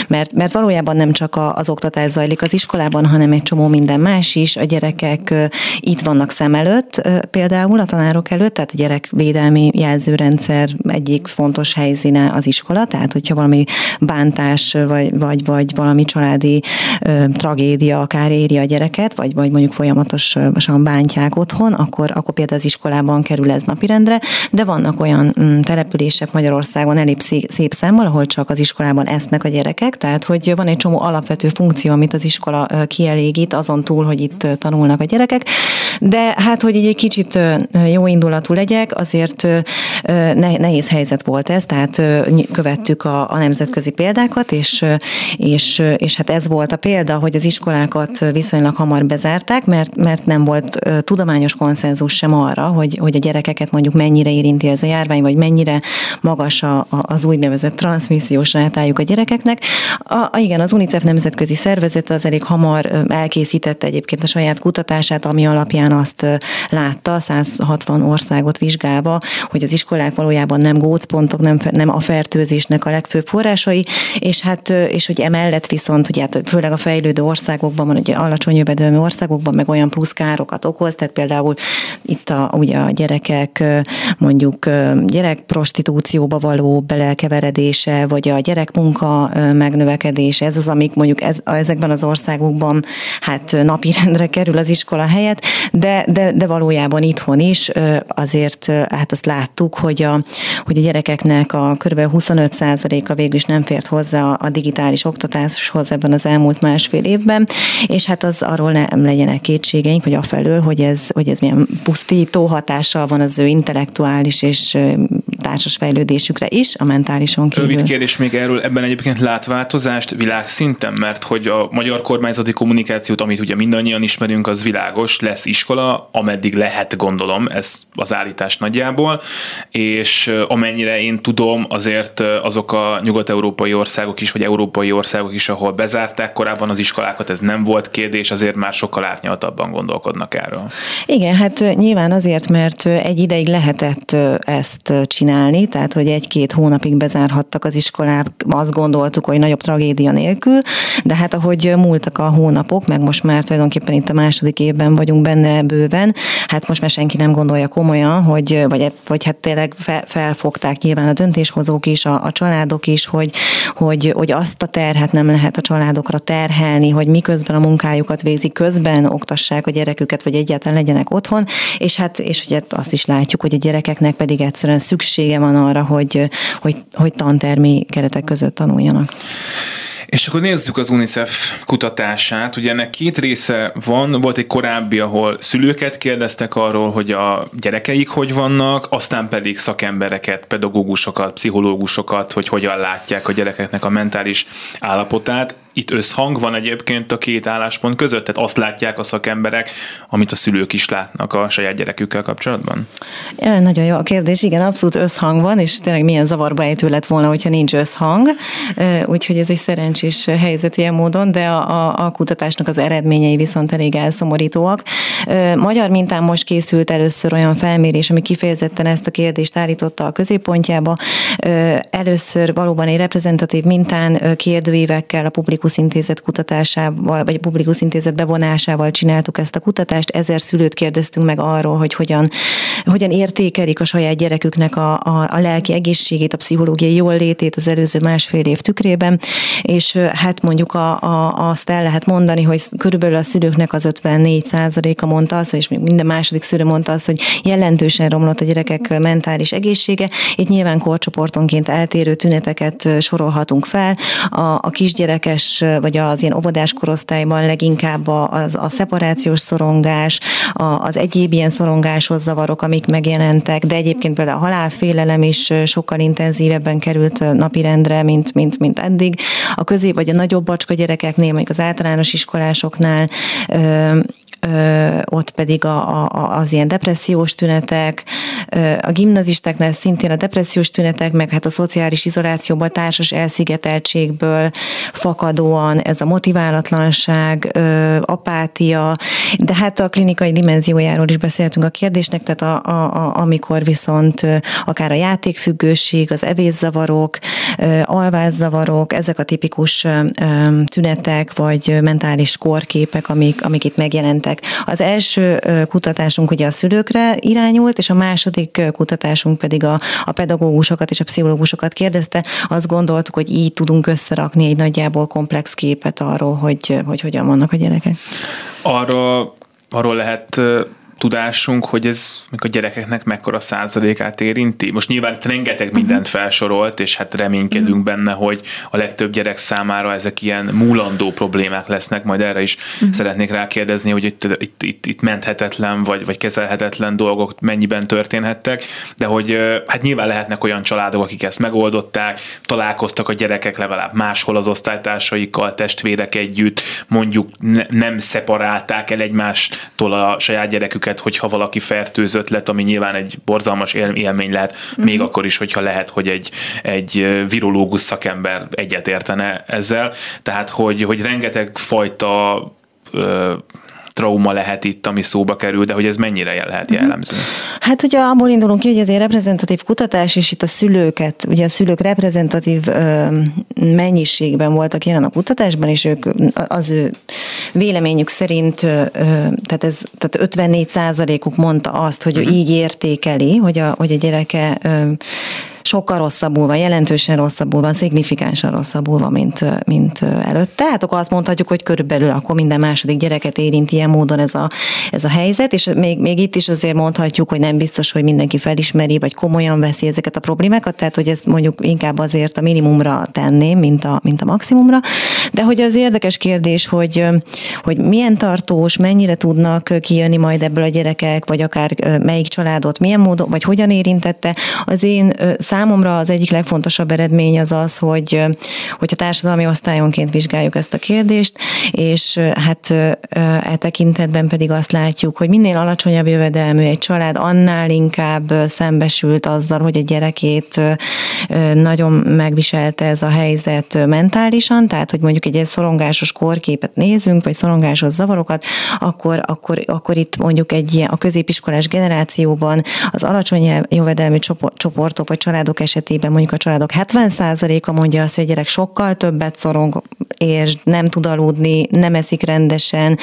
mert, mert valójában nem csak az oktatás zajlik az iskolában, hanem egy csomó minden más is. A gyerekek itt vannak szem előtt, például a tanárok előtt, tehát a gyerekvédelmi jelzőrendszer egyik fontos helyszíne az iskola, tehát hogyha valami bántás, vagy, vagy, vagy valami családi ö, tragédia akár éri a gyereket, vagy, vagy mondjuk folyamatosan bántják otthon, akkor, akkor például az iskolában kerül ez napirendre, de vannak olyan mm, települések Magyarországon elég szép számmal, ahol csak az iskolában esznek a gyerekek, tehát hogy van egy csomó alapvető funkció, amit az iskola kielégít, azon túl, hogy itt tanulnak a gyerekek, de hát, hogy így egy kicsit jó indulatú legyek, azért nehéz helyzet volt ez, tehát követtük a, a nemzetközi példákat, és, és, és hát ez volt a példa, hogy az iskolákat viszonylag hamar bezárták, mert, mert nem volt tudományos konszenzus sem arra, hogy, hogy a gyerekeket mondjuk mennyire érinti ez a járvány, vagy mennyire magas a, az úgynevezett transmissziós rátájuk a gyerekeknek. A, a, igen, az UNICEF nemzetközi szervezet az elég hamar elkészítette egyébként a saját kutatását, ami alapján azt látta, 160 országot vizsgálva, hogy az iskolák valójában nem gócpontok, nem, nem a fertőzésnek a legfőbb forrásai, és hát, és hogy emellett viszont, ugye hát főleg a fejlődő országokban van, ugye alacsony jövedelmi országokban meg olyan plusz károkat okoz, tehát például itt a, ugye a gyerekek mondjuk gyerekprostitúcióba való belekeveredése, vagy a gyerekmunka megnövekedése, ez az, amik mondjuk ez, ezekben az országokban hát napirendre kerül az iskola helyett, de, de, de valójában itthon is azért hát azt láttuk, hogy a, hogy a gyerekeknek a kb. 25%-a végül is nem fért hozzá a digitális oktatáshoz ebben az elmúlt másfél évben, és hát az arról nem legyenek kétségeink, vagy afelől, hogy ez, hogy ez milyen pusztító hatással van az ő intellektuális és társas fejlődésükre is, a mentálison kívül. Rövid kérdés még erről, ebben egyébként lát változást világszinten, mert hogy a magyar kormányzati kommunikációt, amit ugye mindannyian ismerünk, az világos, lesz iskola, ameddig lehet, gondolom, ez az állítás nagyjából, és amennyire én tudom, azért azok a nyugat-európai országok is, vagy európai országok is, ahol bezárták korábban az iskolákat, ez nem volt kérdés, azért már sokkal árnyaltabban gondolkodnak erről. Igen, hát nyilván azért, mert egy ideig lehetett ezt csinálni, csinálni, tehát hogy egy-két hónapig bezárhattak az iskolák, azt gondoltuk, hogy nagyobb tragédia nélkül, de hát ahogy múltak a hónapok, meg most már tulajdonképpen itt a második évben vagyunk benne bőven, hát most már senki nem gondolja komolyan, hogy, vagy, vagy hát tényleg fel, felfogták nyilván a döntéshozók is, a, a családok is, hogy, hogy, hogy azt a terhet nem lehet a családokra terhelni, hogy miközben a munkájukat végzik, közben oktassák a gyereküket, vagy egyáltalán legyenek otthon, és hát és ugye azt is látjuk, hogy a gyerekeknek pedig egyszerűen szüksége van arra, hogy, hogy, hogy tantermi keretek között tanuljanak. És akkor nézzük az UNICEF kutatását. Ugye ennek két része van. Volt egy korábbi, ahol szülőket kérdeztek arról, hogy a gyerekeik hogy vannak, aztán pedig szakembereket, pedagógusokat, pszichológusokat, hogy hogyan látják a gyerekeknek a mentális állapotát itt összhang van egyébként a két álláspont között? Tehát azt látják a szakemberek, amit a szülők is látnak a saját gyerekükkel kapcsolatban? Ja, nagyon jó a kérdés, igen, abszolút összhang van, és tényleg milyen zavarba ejtő lett volna, hogyha nincs összhang, úgyhogy ez egy szerencsés helyzet ilyen módon, de a, a, a kutatásnak az eredményei viszont elég elszomorítóak. Magyar mintán most készült először olyan felmérés, ami kifejezetten ezt a kérdést állította a középpontjába. Először valóban egy reprezentatív mintán kérdőívekkel a publikus Publikus Intézet kutatásával, vagy Publikus Intézet bevonásával csináltuk ezt a kutatást. Ezer szülőt kérdeztünk meg arról, hogy hogyan, hogyan értékelik a saját gyereküknek a, a, a lelki egészségét, a pszichológiai jól létét az előző másfél év tükrében, és hát mondjuk a, a, azt el lehet mondani, hogy körülbelül a szülőknek az 54 a mondta azt, és minden második szülő mondta azt, hogy jelentősen romlott a gyerekek mentális egészsége. Itt nyilván korcsoportonként eltérő tüneteket sorolhatunk fel. A, a kisgyerekes vagy az ilyen óvodás korosztályban leginkább a, a szeparációs szorongás, a, az egyéb ilyen szorongáshoz zavarok, amik megjelentek, de egyébként például a halálfélelem is sokkal intenzívebben került napirendre, mint, mint, mint eddig. A közép vagy a nagyobb bacska gyerekeknél, mondjuk az általános iskolásoknál ott pedig a, a, az ilyen depressziós tünetek, a gimnazistáknál szintén a depressziós tünetek, meg hát a szociális izolációban, társas elszigeteltségből fakadóan ez a motiválatlanság, apátia, de hát a klinikai dimenziójáról is beszéltünk a kérdésnek, tehát a, a, a, amikor viszont akár a játékfüggőség, az evészavarok, alvászavarok, ezek a tipikus tünetek, vagy mentális korképek, amik, amik itt megjelentek. Az első kutatásunk ugye a szülőkre irányult, és a második kutatásunk pedig a, a pedagógusokat és a pszichológusokat kérdezte. Azt gondoltuk, hogy így tudunk összerakni egy nagyjából komplex képet arról, hogy, hogy hogyan vannak a gyerekek. Arra, arról lehet tudásunk, hogy ez a gyerekeknek mekkora százalékát érinti? Most nyilván itt rengeteg mhm. mindent felsorolt, és hát reménykedünk uh-huh. benne, hogy a legtöbb gyerek számára ezek ilyen múlandó problémák lesznek, majd erre is uh-huh. szeretnék rákérdezni, hogy itt, itt, itt, itt menthetetlen vagy, vagy kezelhetetlen dolgok mennyiben történhettek, de hogy hát nyilván lehetnek olyan családok, akik ezt megoldották, találkoztak a gyerekek legalább máshol az osztálytársaikkal, testvérek együtt, mondjuk ne, nem szeparálták el egymástól a saját gyereküket, őket, hogyha valaki fertőzött lett, ami nyilván egy borzalmas élmény lehet, uh-huh. még akkor is, hogyha lehet, hogy egy, egy virológus szakember egyetértene ezzel. Tehát, hogy, hogy rengeteg fajta ö, trauma lehet itt, ami szóba kerül, de hogy ez mennyire lehet mhm. jellemző? Hát ugye abból indulunk ki, hogy ez egy reprezentatív kutatás, és itt a szülőket, ugye a szülők reprezentatív ö, mennyiségben voltak jelen a kutatásban, és ők az ő véleményük szerint, ö, tehát, ez, tehát 54 százalékuk mondta azt, hogy ő mhm. így értékeli, hogy a, hogy a gyereke ö, sokkal rosszabbul van, jelentősen rosszabbul van, szignifikánsan rosszabbul van, mint, mint előtte. Hát akkor azt mondhatjuk, hogy körülbelül akkor minden második gyereket érint ilyen módon ez a, ez a helyzet, és még, még itt is azért mondhatjuk, hogy nem biztos, hogy mindenki felismeri, vagy komolyan veszi ezeket a problémákat, tehát hogy ezt mondjuk inkább azért a minimumra tenném, mint a, mint a maximumra. De hogy az érdekes kérdés, hogy, hogy milyen tartós, mennyire tudnak kijönni majd ebből a gyerekek, vagy akár melyik családot milyen módon, vagy hogyan érintette, az én számomra az egyik legfontosabb eredmény az az, hogy hogyha társadalmi osztályonként vizsgáljuk ezt a kérdést, és hát e tekintetben pedig azt látjuk, hogy minél alacsonyabb jövedelmű egy család, annál inkább szembesült azzal, hogy a gyerekét nagyon megviselte ez a helyzet mentálisan, tehát hogy mondjuk egy szorongásos korképet nézünk, vagy szorongásos zavarokat, akkor, akkor, akkor itt mondjuk egy ilyen a középiskolás generációban az alacsony jövedelmű csoportok vagy családok esetében mondjuk a családok 70%-a mondja azt, hogy a gyerek sokkal többet szorong, és nem tud aludni, nem eszik rendesen,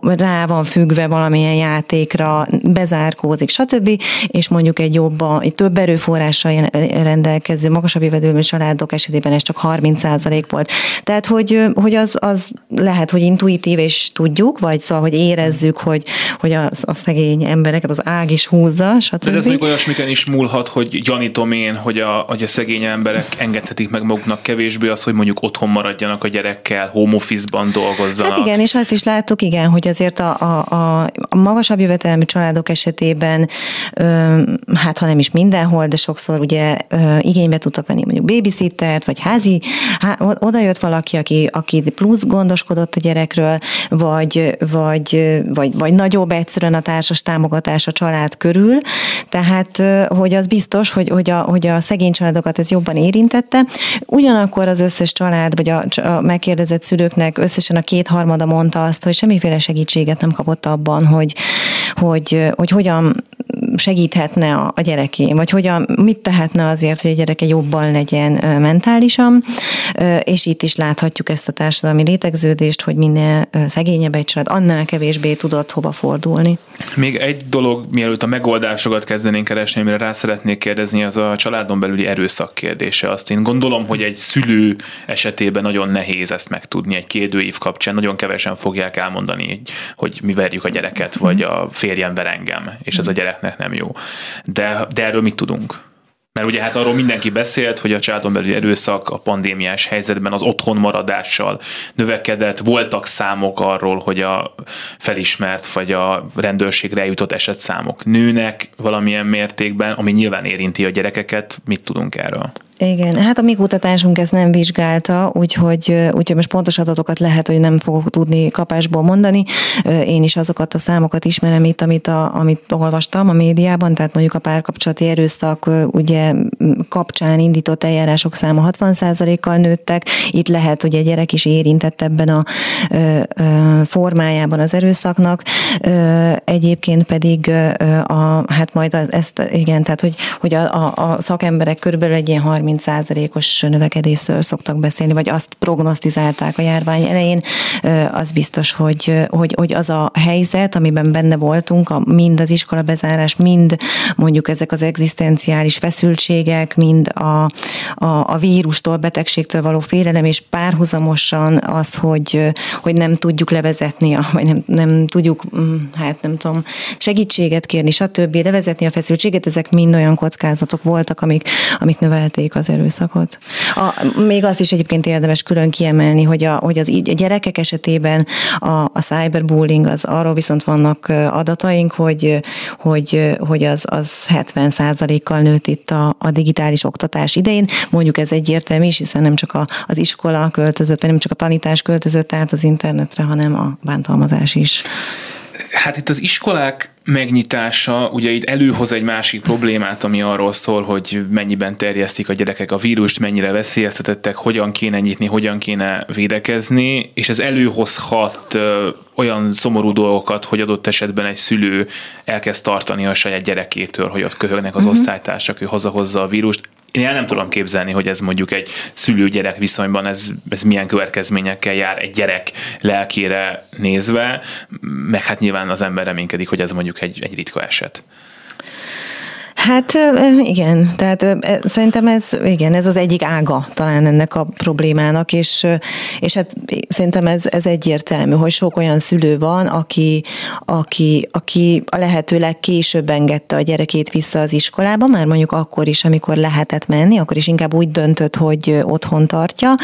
rá van függve valamilyen játékra, bezárkózik, stb. És mondjuk egy jobban, egy több erőforrással rendelkező, magasabb jövedelmű családok esetében ez csak 30% volt. Tehát, hogy, hogy az, az lehet, hogy intuitív és tudjuk, vagy szóval, hogy érezzük, hogy, hogy a, a szegény embereket az ág is húzza, stb. De ez még olyasmiken is múlhat, hogy gyanítom én, hogy a, hogy a szegény emberek engedhetik meg maguknak kevésbé az, hogy mondjuk otthon maradjanak a gyerekkel, home office-ban dolgozzanak. Hát igen, és azt is láttuk, igen, hogy azért a, a, a, magasabb jövetelmű családok esetében, hát ha nem is mindenhol, de sokszor ugye igénybe tudtak venni mondjuk babysittert, vagy házi, há, oda jött valaki, aki, aki plusz gondoskodott a gyerekről, vagy, vagy, vagy, vagy nagyobb egyszerűen a társas támogatás a család körül, tehát hogy az biztos, hogy, hogy, a, hogy a szegény családokat ez jobban érintette. Ugyanakkor az összes család, vagy a, a megkérdezett szülőknek összesen a kétharmada mondta azt, hogy semmiféle segítséget nem kapott abban, hogy, hogy, hogy hogyan segíthetne a, a vagy hogyan, mit tehetne azért, hogy a gyereke jobban legyen mentálisan, és itt is láthatjuk ezt a társadalmi rétegződést, hogy minél szegényebb egy család, annál kevésbé tudott hova fordulni. Még egy dolog, mielőtt a megoldásokat kezdenénk keresni, amire rá szeretnék kérdezni, az a családon belüli erőszak kérdése. Azt én gondolom, hogy egy szülő esetében nagyon nehéz ezt megtudni egy kérdőív kapcsán. Nagyon kevesen fogják elmondani, hogy mi verjük a gyereket, vagy a férjem ver engem, és ez a gyereknek nem jó. De, de erről mit tudunk? Mert ugye hát arról mindenki beszélt, hogy a családon belüli erőszak a pandémiás helyzetben az otthon maradással növekedett. Voltak számok arról, hogy a felismert vagy a rendőrségre eljutott esetszámok nőnek valamilyen mértékben, ami nyilván érinti a gyerekeket. Mit tudunk erről? Igen, hát a mi kutatásunk ezt nem vizsgálta, úgyhogy, úgyhogy most pontos adatokat lehet, hogy nem fogok tudni kapásból mondani. Én is azokat a számokat ismerem itt, amit, a, amit olvastam a médiában, tehát mondjuk a párkapcsolati erőszak ugye kapcsán indított eljárások száma 60%-kal nőttek. Itt lehet, hogy egy gyerek is érintett ebben a formájában az erőszaknak. Egyébként pedig a, hát majd ezt, igen, tehát hogy, hogy a, a, a szakemberek körülbelül egy ilyen 30%-os növekedésről szoktak beszélni, vagy azt prognosztizálták a járvány elején, az biztos, hogy, hogy, hogy az a helyzet, amiben benne voltunk, a, mind az iskola bezárás, mind mondjuk ezek az egzisztenciális feszültségek, mind a, a, a vírustól, betegségtől való félelem, és párhuzamosan az, hogy, hogy nem tudjuk levezetni, vagy nem, nem tudjuk, mm, hát nem tudom, segítséget kérni, stb. levezetni a feszültséget, ezek mind olyan kockázatok voltak, amik, amik növelték az erőszakot. A, még azt is egyébként érdemes külön kiemelni, hogy, a, hogy az a gyerekek esetében a, a cyberbullying, az arról viszont vannak adataink, hogy, hogy, hogy az, az 70 kal nőtt itt a, a digitális oktatás idején. Mondjuk ez egyértelmű is, hiszen nem csak a, az iskola költözött, nem csak a tanítás költözött át az internetre, hanem a bántalmazás is. Hát itt az iskolák megnyitása ugye itt előhoz egy másik problémát, ami arról szól, hogy mennyiben terjesztik a gyerekek a vírust, mennyire veszélyeztetettek, hogyan kéne nyitni, hogyan kéne védekezni, és ez előhozhat ö, olyan szomorú dolgokat, hogy adott esetben egy szülő elkezd tartani a saját gyerekétől, hogy ott köhögnek az uh-huh. osztálytársak, ő hazahozza a vírust. Én el nem tudom képzelni, hogy ez mondjuk egy szülő-gyerek viszonyban ez, ez milyen következményekkel jár egy gyerek lelkére nézve, meg hát nyilván az ember reménykedik, hogy ez mondjuk egy, egy ritka eset. Hát igen, tehát szerintem ez, igen, ez az egyik ága talán ennek a problémának, és, és hát szerintem ez, ez egyértelmű, hogy sok olyan szülő van, aki, aki, aki a lehető legkésőbb engedte a gyerekét vissza az iskolába, már mondjuk akkor is, amikor lehetett menni, akkor is inkább úgy döntött, hogy otthon tartja,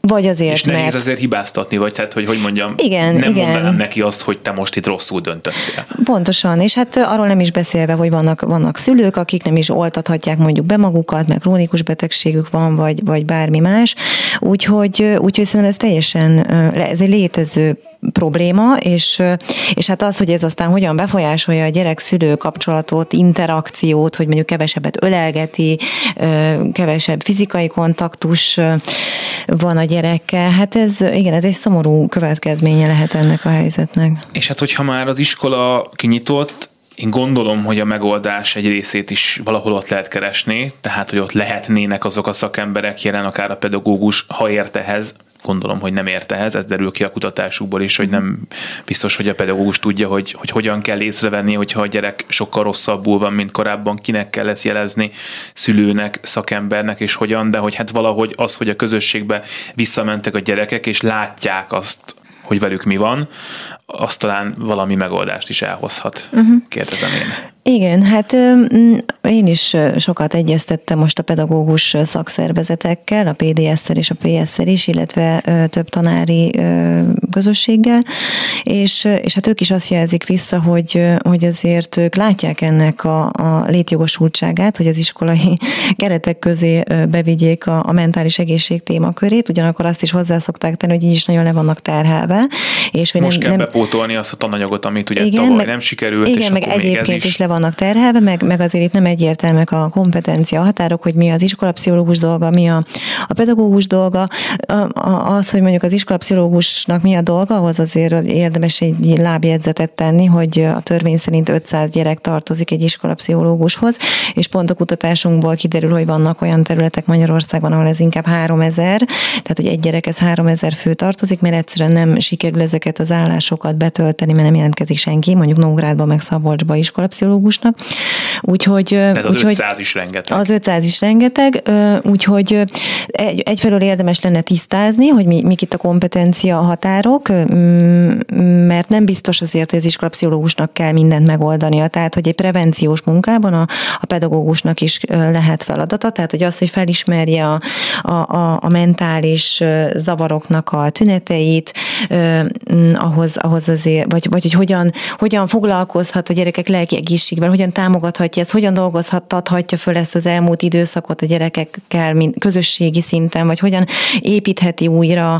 Vagy azért, és nehéz mert... azért hibáztatni, vagy tehát, hogy hogy mondjam, Igen, nem igen. mondanám neki azt, hogy te most itt rosszul döntöttél. Pontosan, és hát arról nem is beszélve, hogy vannak, vannak szülők, akik nem is oltathatják mondjuk be magukat, meg krónikus betegségük van, vagy, vagy bármi más. Úgyhogy, úgyhogy szerintem ez teljesen, ez egy létező probléma, és, és hát az, hogy ez aztán hogyan befolyásolja a gyerek-szülő kapcsolatot, interakciót, hogy mondjuk kevesebbet ölelgeti, kevesebb fizikai kontaktus van a gyerekkel, hát ez igen, ez egy szomorú következménye lehet ennek a helyzetnek. És hát, hogyha már az iskola kinyitott, én gondolom, hogy a megoldás egy részét is valahol ott lehet keresni, tehát, hogy ott lehetnének azok a szakemberek jelen, akár a pedagógus, ha ért ehhez, gondolom, hogy nem ért ehhez, ez derül ki a kutatásukból is, hogy nem biztos, hogy a pedagógus tudja, hogy, hogy hogyan kell észrevenni, hogyha a gyerek sokkal rosszabbul van, mint korábban, kinek kell ezt jelezni, szülőnek, szakembernek, és hogyan, de hogy hát valahogy az, hogy a közösségbe visszamentek a gyerekek, és látják azt, hogy velük mi van, az talán valami megoldást is elhozhat, uh-huh. kérdezem én. Igen, hát én is sokat egyeztettem most a pedagógus szakszervezetekkel, a PDS-szel és a PS-szel is, illetve több tanári közösséggel, és, és hát ők is azt jelzik vissza, hogy, hogy azért ők látják ennek a, a létjogosultságát, hogy az iskolai keretek közé bevigyék a, a mentális egészség témakörét, ugyanakkor azt is hozzá szokták tenni, hogy így is nagyon le vannak terhelve. És hogy most nem, kell nem... bepótolni azt a tananyagot, amit ugye igen, tavaly meg, nem sikerült, igen, és meg egyébként is. is le vannak terhelve, meg, meg azért itt nem egyértelműek a kompetencia határok, hogy mi az iskolapszichológus dolga, mi a, a pedagógus dolga. Az, hogy mondjuk az iskolapszichológusnak mi a dolga, ahhoz azért érdemes egy lábjegyzetet tenni, hogy a törvény szerint 500 gyerek tartozik egy iskolapszichológushoz, és pont a kutatásunkból kiderül, hogy vannak olyan területek Magyarországon, ahol ez inkább 3000, tehát hogy egy gyerek ez 3000 fő tartozik, mert egyszerűen nem sikerül ezeket az állásokat betölteni, mert nem jelentkezik senki, mondjuk Nógrádban meg Szabolcsba iskolapszichológusnak. Úgyhogy, Tehát az úgyhogy 500 is rengeteg. Az 500 is rengeteg, úgyhogy egy, egyfelől érdemes lenne tisztázni, hogy mi, mik itt a kompetencia határok, mert nem biztos azért, hogy az iskolapszichológusnak kell mindent megoldania. Tehát, hogy egy prevenciós munkában a, a pedagógusnak is lehet feladata, tehát, hogy az, hogy felismerje a, a, a, a mentális zavaroknak a tüneteit, ahhoz, ahhoz azért, vagy, vagy hogy hogyan, hogyan foglalkozhat a gyerekek lelki egészségvel, hogyan támogathatja ezt, hogyan dolgozhatja föl ezt az elmúlt időszakot a gyerekekkel, mint közösségi szinten, vagy hogyan építheti újra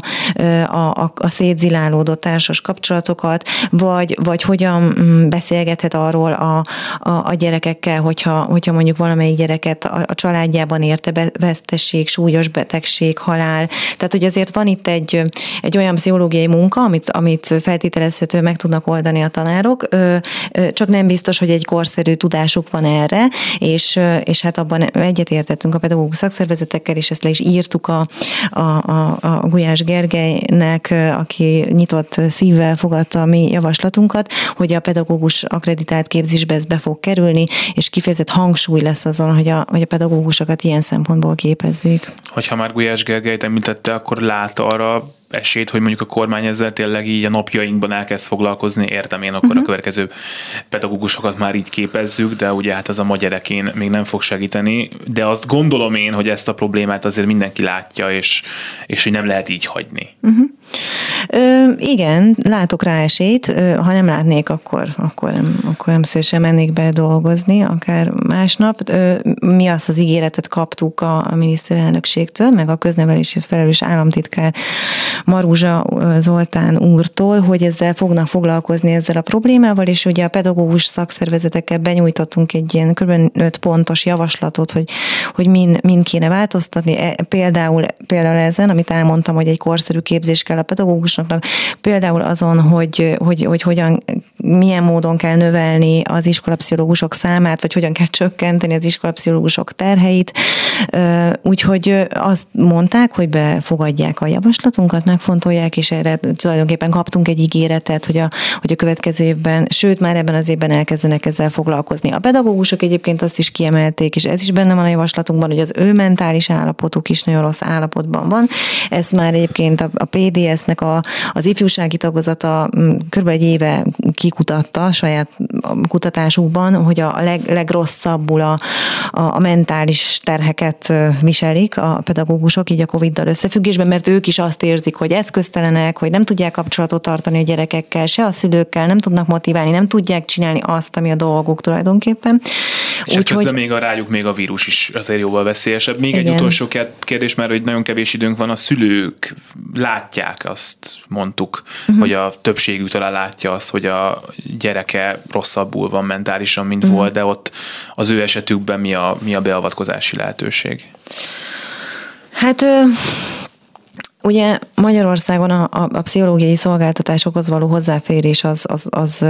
a, a, a szétzilálódott társas kapcsolatokat, vagy, vagy hogyan mm, beszélgethet arról a, a, a gyerekekkel, hogyha, hogyha mondjuk valamelyik gyereket a, a családjában érte vesztesség, súlyos betegség, halál. Tehát, hogy azért van itt egy, egy olyan pszichológiai munka, amit, amit feltételezhető meg tudnak oldani a tanárok, csak nem biztos, hogy egy korszerű tudásuk van erre, és, és hát abban egyetértettünk a pedagógus szakszervezetekkel, és ezt le is írtuk a, a, a, a Gulyás Gergelynek, aki nyitott szívvel fogadta a mi javaslatunkat, hogy a pedagógus akreditált képzésbe ez be fog kerülni, és kifejezett hangsúly lesz azon, hogy a, hogy a pedagógusokat ilyen szempontból képezzék. Hogyha már Gulyás Gergelyt említette, akkor lát arra esélyt, hogy mondjuk a kormány ezzel tényleg így a napjainkban elkezd foglalkozni, értem én, akkor uh-huh. a mhm. következő pedagógusokat már így képezzük, de ugye hát ez a magyarekén még nem fog segíteni, de azt gondolom én, hogy ezt a problémát azért mindenki látja, és, és hogy nem lehet így hagyni. Uh-huh. Ö, igen, látok rá esélyt, ha nem látnék, akkor, akkor, nem, akkor nem szívesen mennék be dolgozni, akár másnap. Ö, mi azt az ígéretet kaptuk a, a miniszterelnökségtől, meg a köznevelésért felelős államtitkár Maruzsa Zoltán úrtól, hogy ezzel fognak foglalkozni ezzel a problémával, és ugye a pedagógus szakszervezetekkel benyújtottunk egy ilyen kb. 5 pontos javaslatot, hogy, hogy min, min kéne változtatni. E, például, például ezen, amit elmondtam, hogy egy korszerű képzés kell a pedagógusoknak, például azon, hogy, hogy, hogy hogyan, milyen módon kell növelni az iskolapszichológusok számát, vagy hogyan kell csökkenteni az iskolapszichológusok terheit. Úgyhogy azt mondták, hogy befogadják a javaslatunkat, megfontolják, és erre tulajdonképpen kaptunk egy ígéretet, hogy a, hogy a következő évben, sőt már ebben az évben elkezdenek ezzel foglalkozni. A pedagógusok egyébként azt is kiemelték, és ez is benne van a javaslatunkban, hogy az ő mentális állapotuk is nagyon rossz állapotban van. Ez már egyébként a, a PDS-nek a, az ifjúsági tagozata kb. egy éve kikutatta saját kutatásukban, hogy a leg, legrosszabbul a, a, a mentális terheket viselik a pedagógusok így a Covid-dal összefüggésben, mert ők is azt érzik, hogy eszköztelenek, hogy nem tudják kapcsolatot tartani a gyerekekkel, se a szülőkkel, nem tudnak motiválni, nem tudják csinálni azt, ami a dolguk tulajdonképpen. És Úgy, közben hogy... még a rájuk még a vírus is azért jóval veszélyesebb. Még Igen. egy utolsó kérdés, mert hogy nagyon kevés időnk van, a szülők látják, azt mondtuk, uh-huh. hogy a többségük talán látja azt, hogy a gyereke rosszabbul van mentálisan, mint uh-huh. volt, de ott az ő esetükben mi a, mi a beavatkozási lehetőség? Hát Ugye Magyarországon a, a, a pszichológiai szolgáltatásokhoz való hozzáférés az, az, az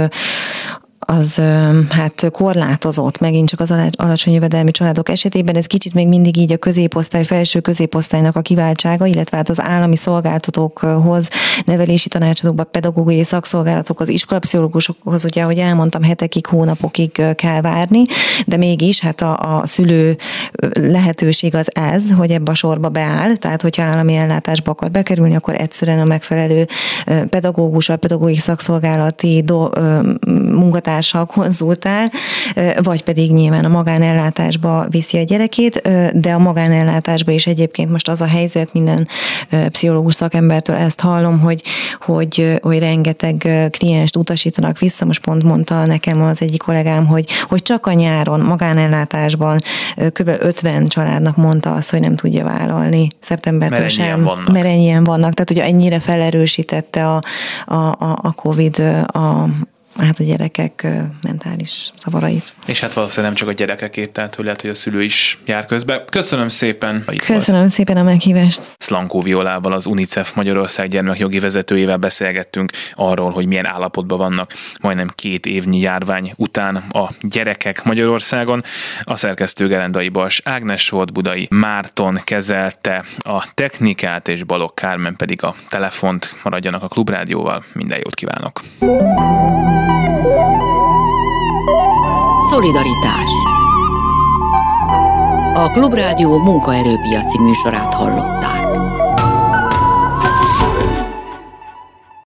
az hát korlátozott, megint csak az alacsony jövedelmi családok esetében. Ez kicsit még mindig így a középosztály, felső középosztálynak a kiváltsága, illetve hát az állami szolgáltatókhoz, nevelési tanácsadókba, pedagógiai szakszolgálatokhoz, iskolapszichológusokhoz, ugye, ahogy elmondtam, hetekig, hónapokig kell várni, de mégis hát a, a szülő lehetőség az ez, hogy ebbe a sorba beáll, tehát hogyha állami ellátásba akar bekerülni, akkor egyszerűen a megfelelő pedagógus, a pedagógiai szakszolgálati do, munkatárs társal konzultál, vagy pedig nyilván a magánellátásba viszi a gyerekét, de a magánellátásba is egyébként most az a helyzet, minden pszichológus szakembertől ezt hallom, hogy, hogy, hogy rengeteg klienst utasítanak vissza, most pont mondta nekem az egyik kollégám, hogy, hogy csak a nyáron magánellátásban kb. 50 családnak mondta azt, hogy nem tudja vállalni szeptembertől mert sem, vannak. mert ennyien vannak. Tehát, hogy ennyire felerősítette a, a, a, a COVID a, hát a gyerekek mentális zavarait. És hát valószínűleg nem csak a gyerekekét, tehát hogy lehet, hogy a szülő is jár közbe. Köszönöm szépen. Köszönöm volt. szépen a meghívást. Szlankó Violával, az UNICEF Magyarország gyermekjogi vezetőjével beszélgettünk arról, hogy milyen állapotban vannak majdnem két évnyi járvány után a gyerekek Magyarországon. A szerkesztő Gerendai Bas Ágnes volt Budai Márton kezelte a technikát, és Balok Kármen pedig a telefont. Maradjanak a Klubrádióval. Minden jót kívánok! Szolidaritás A Klubrádió munkaerőpiaci műsorát hallotta.